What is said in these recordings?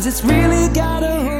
Cause it's really gotta hurt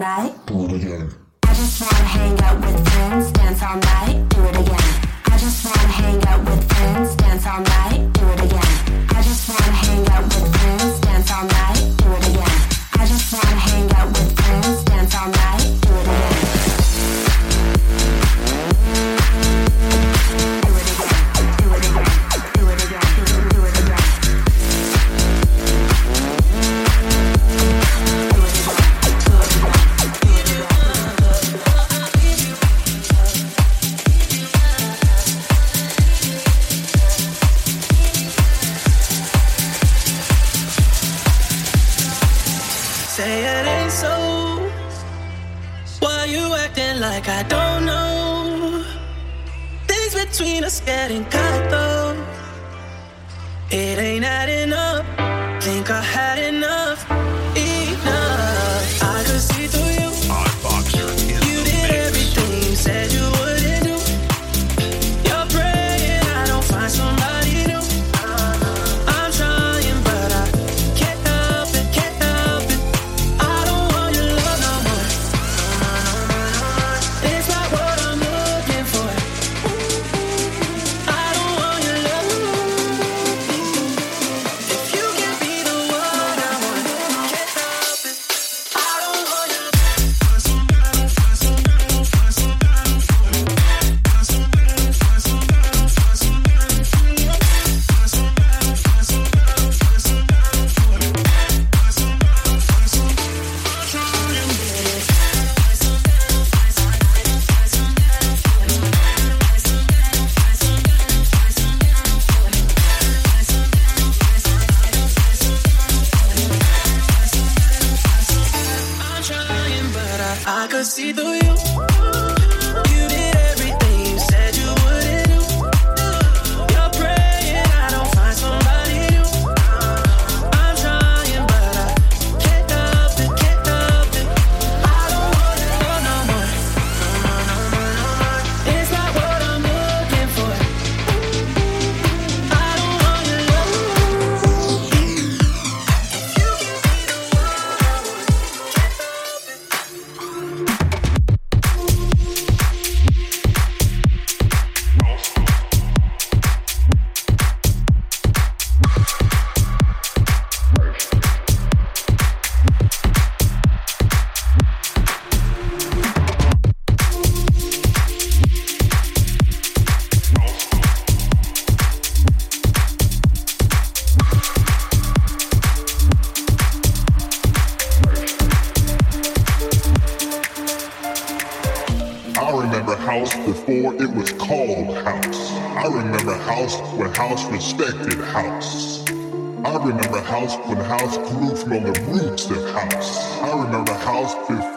làm đấy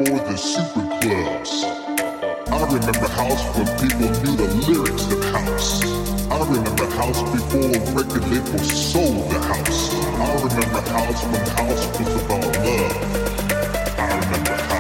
the super clubs. I remember house when people knew the lyrics of house. I remember house before record labels sold the house. I remember house when house was about love. I remember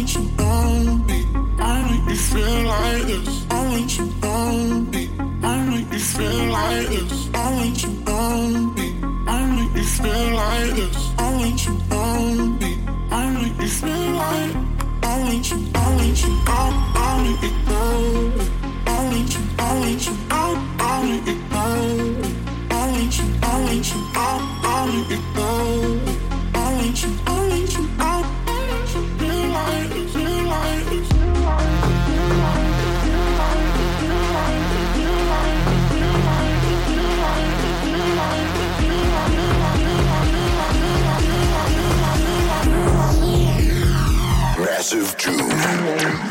want you on me. I make you feel like this. I want you on me. I make you feel like this. I want you on me. I make you feel like this. I want you on me. I make you feel like. I want you. I want you. I, make you go. I want you. I want you. I, I make you go. I want you. I want you. I, I you. of June.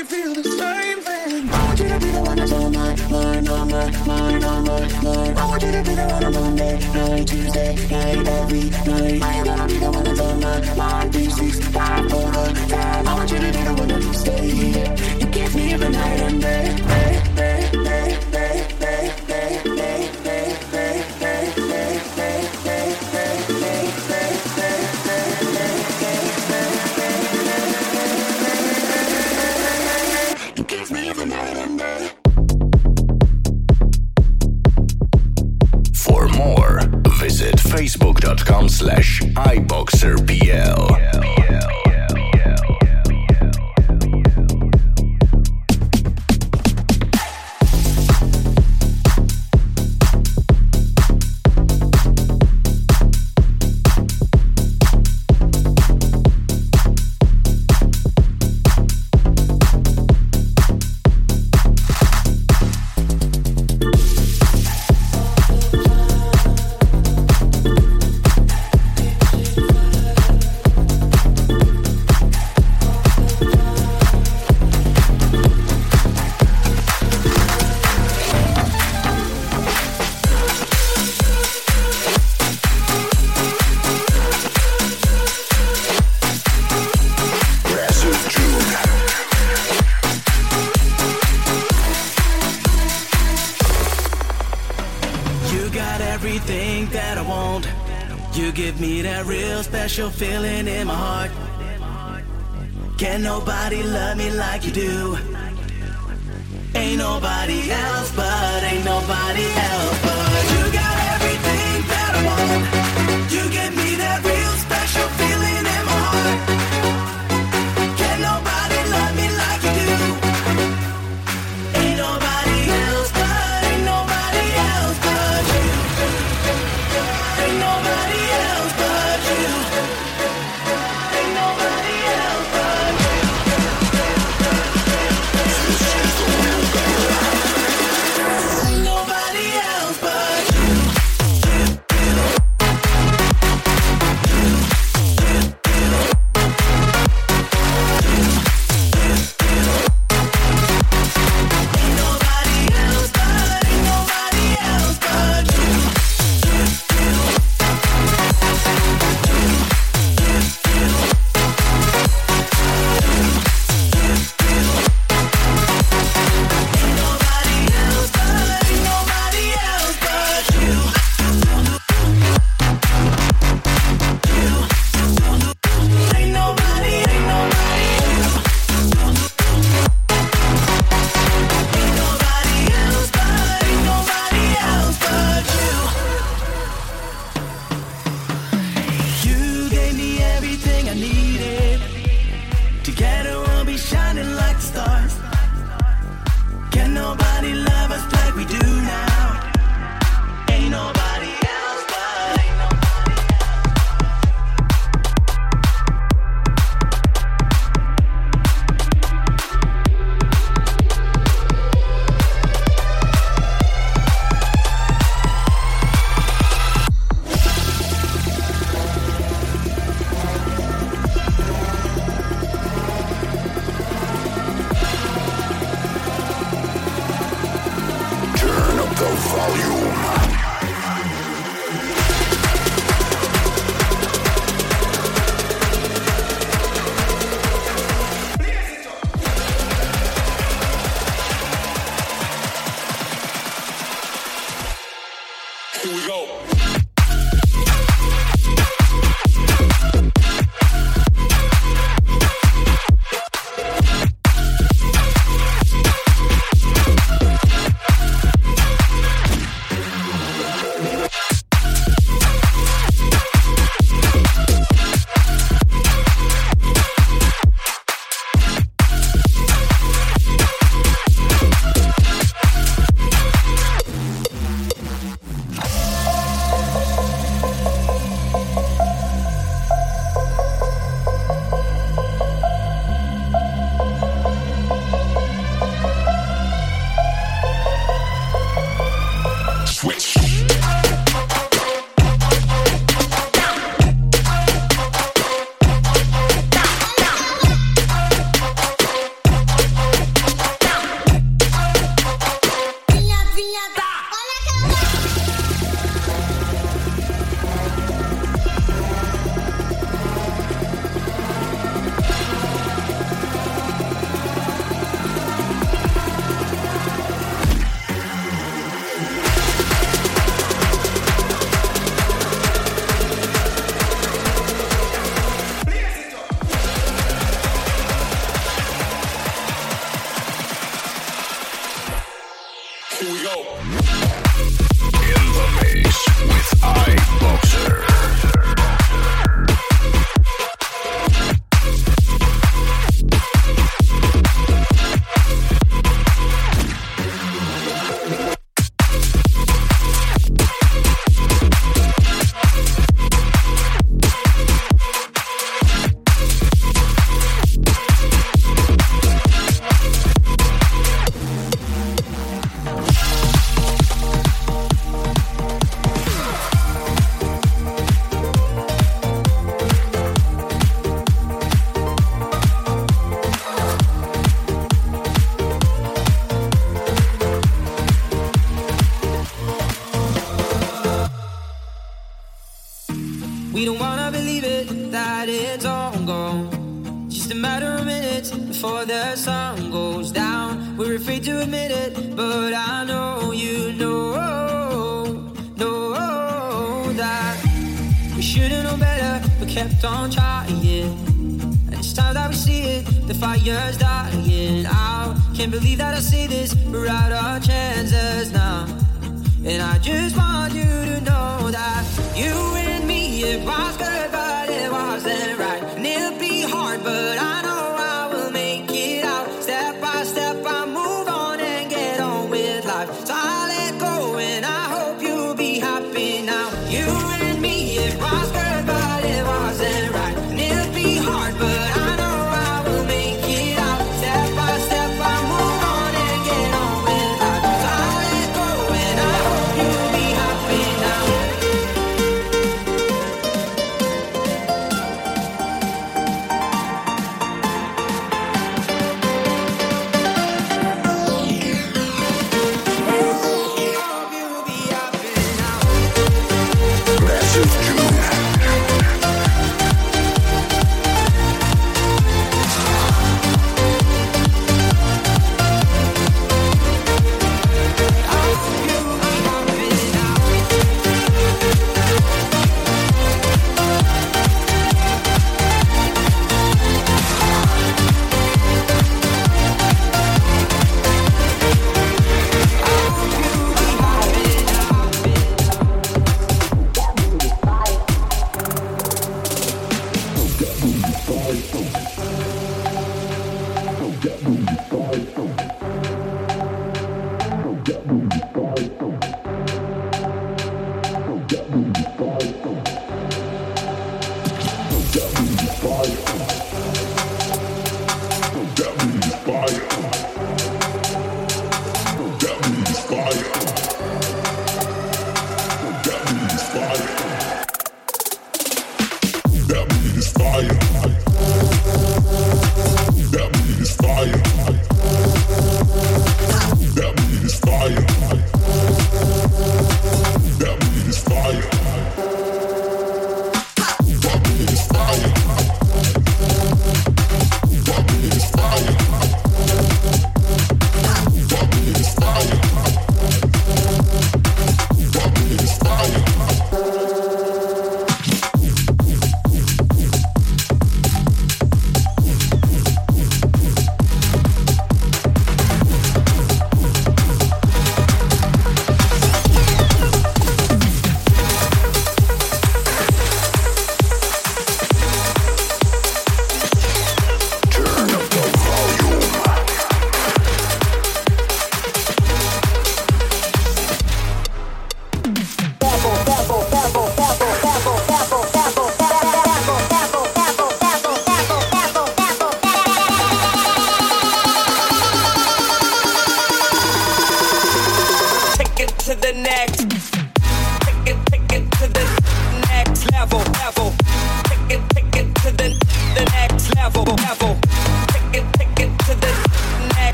you feel the same thing. I want you to be the one that's on my mind, on my mind, on my mind. I want you to be the one on Monday, night, Tuesday, night, every night. I am gonna be the one that's on my mind, these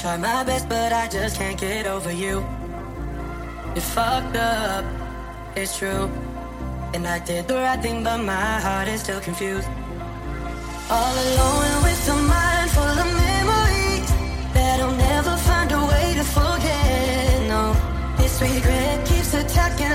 try my best, but I just can't get over you. You fucked up, it's true. And I did the right thing, but my heart is still confused. All alone with a mind full of memories that I'll never find a way to forget. No, this regret keeps attacking.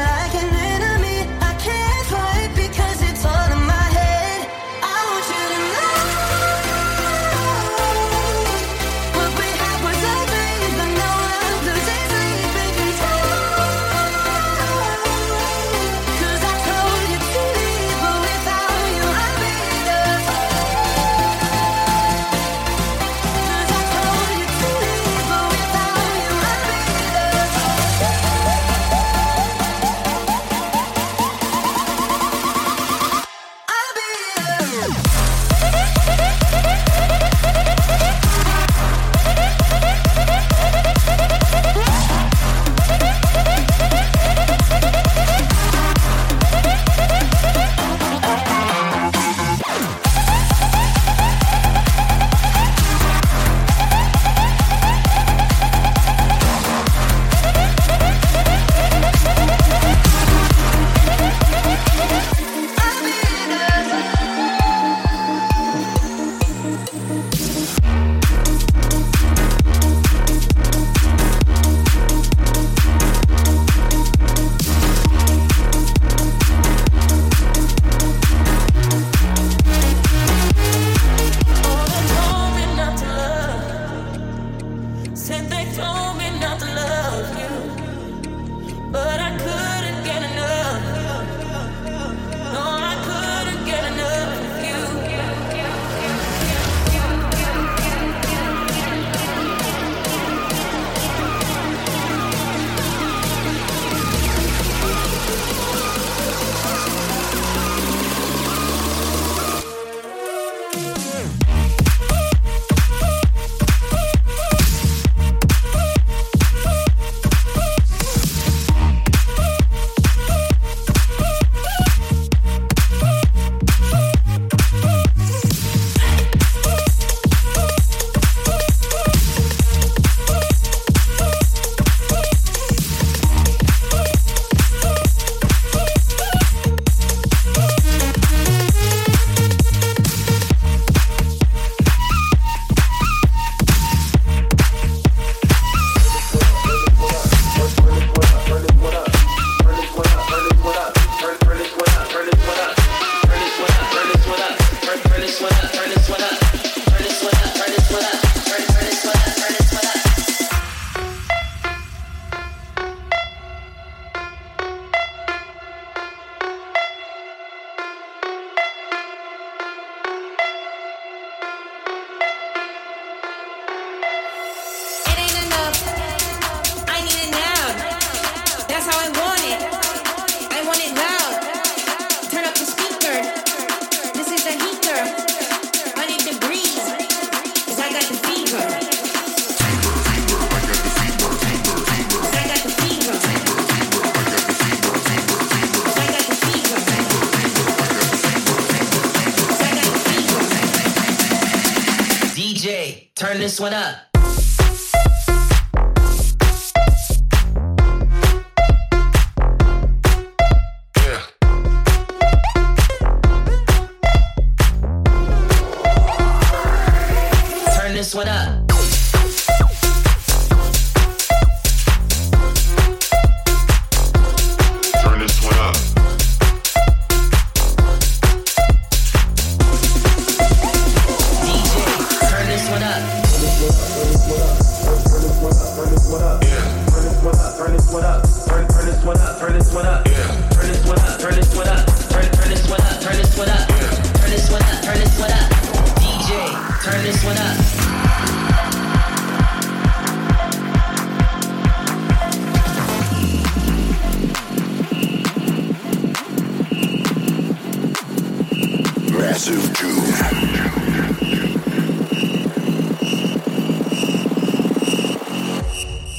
Massive June.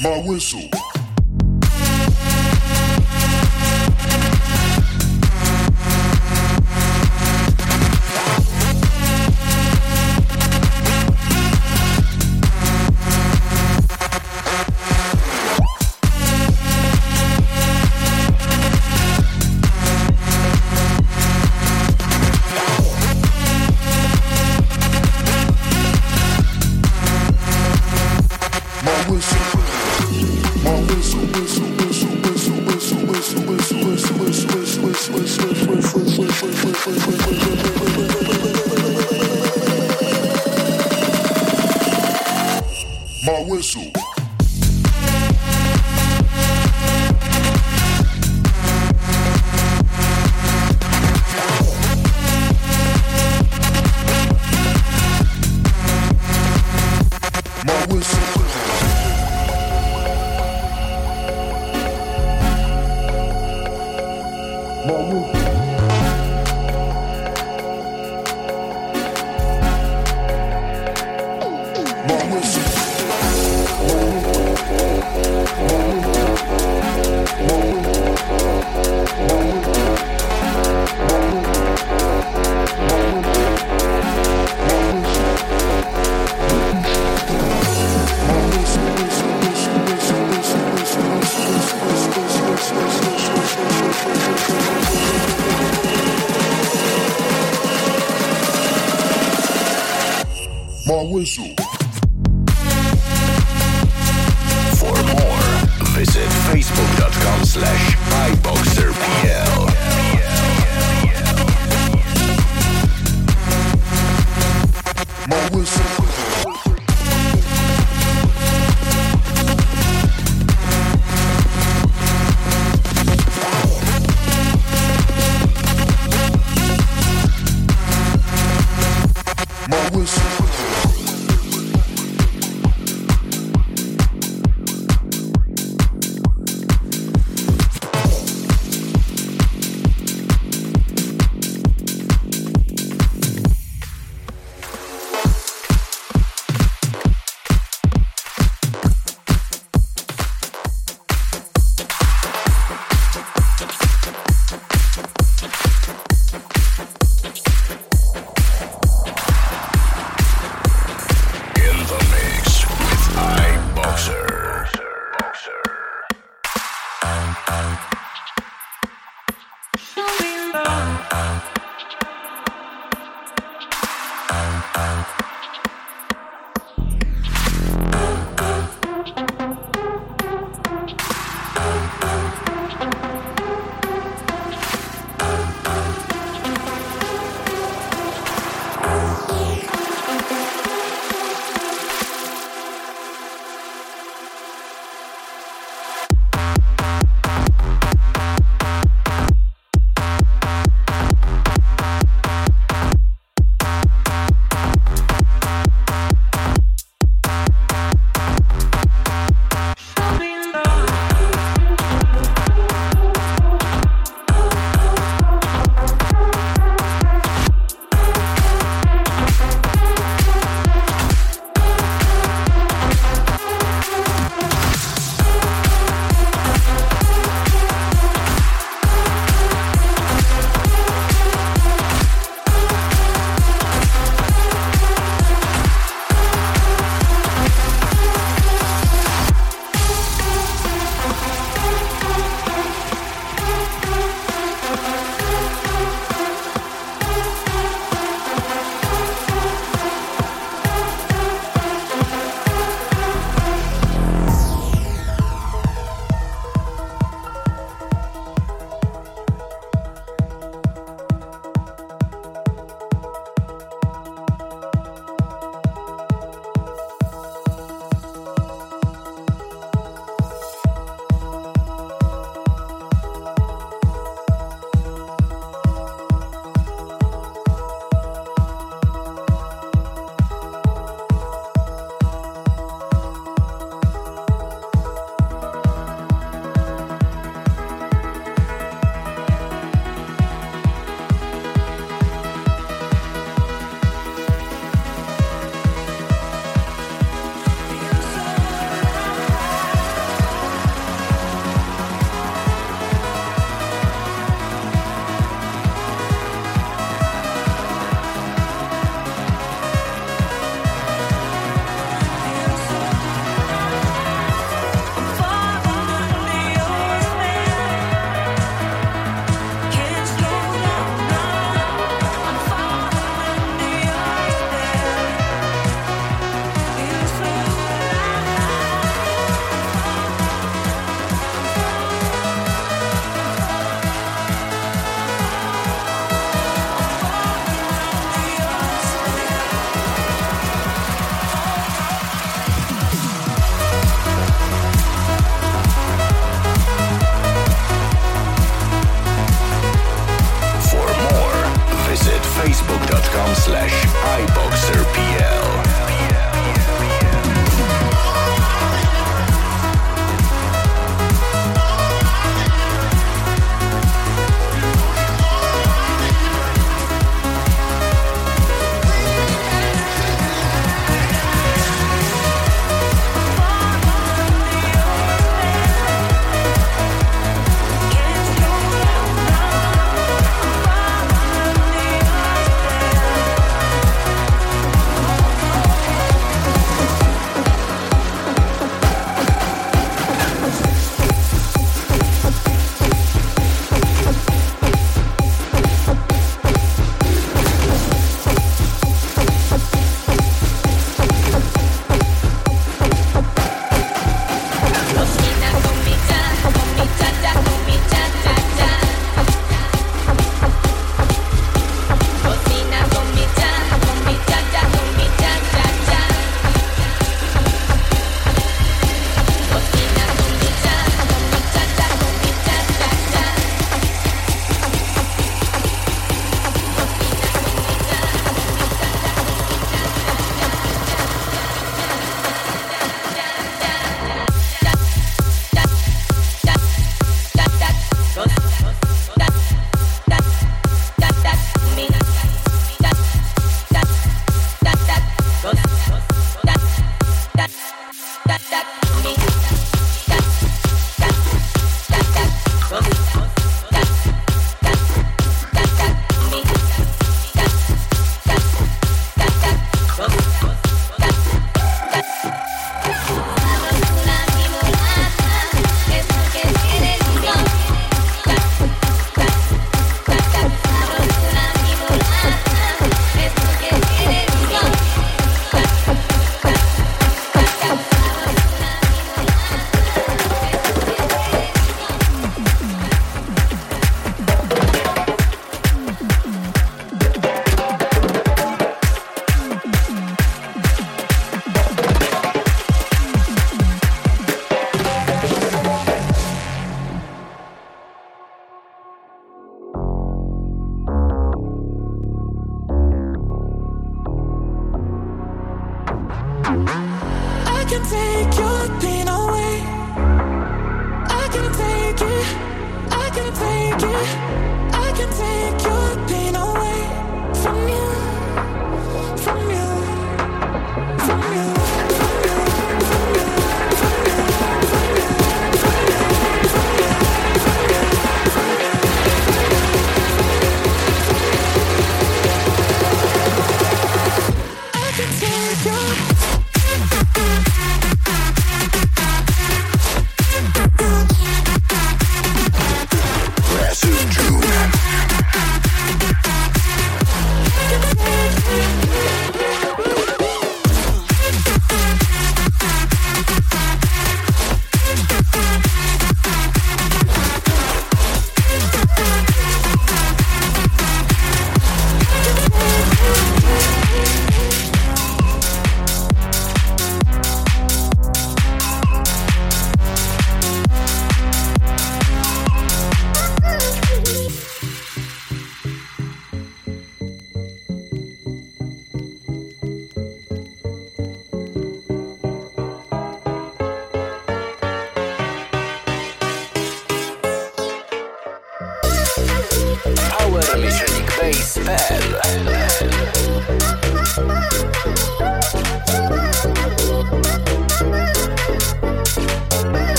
My whistle.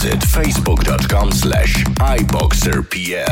Visit facebook.com slash iBoxerPL.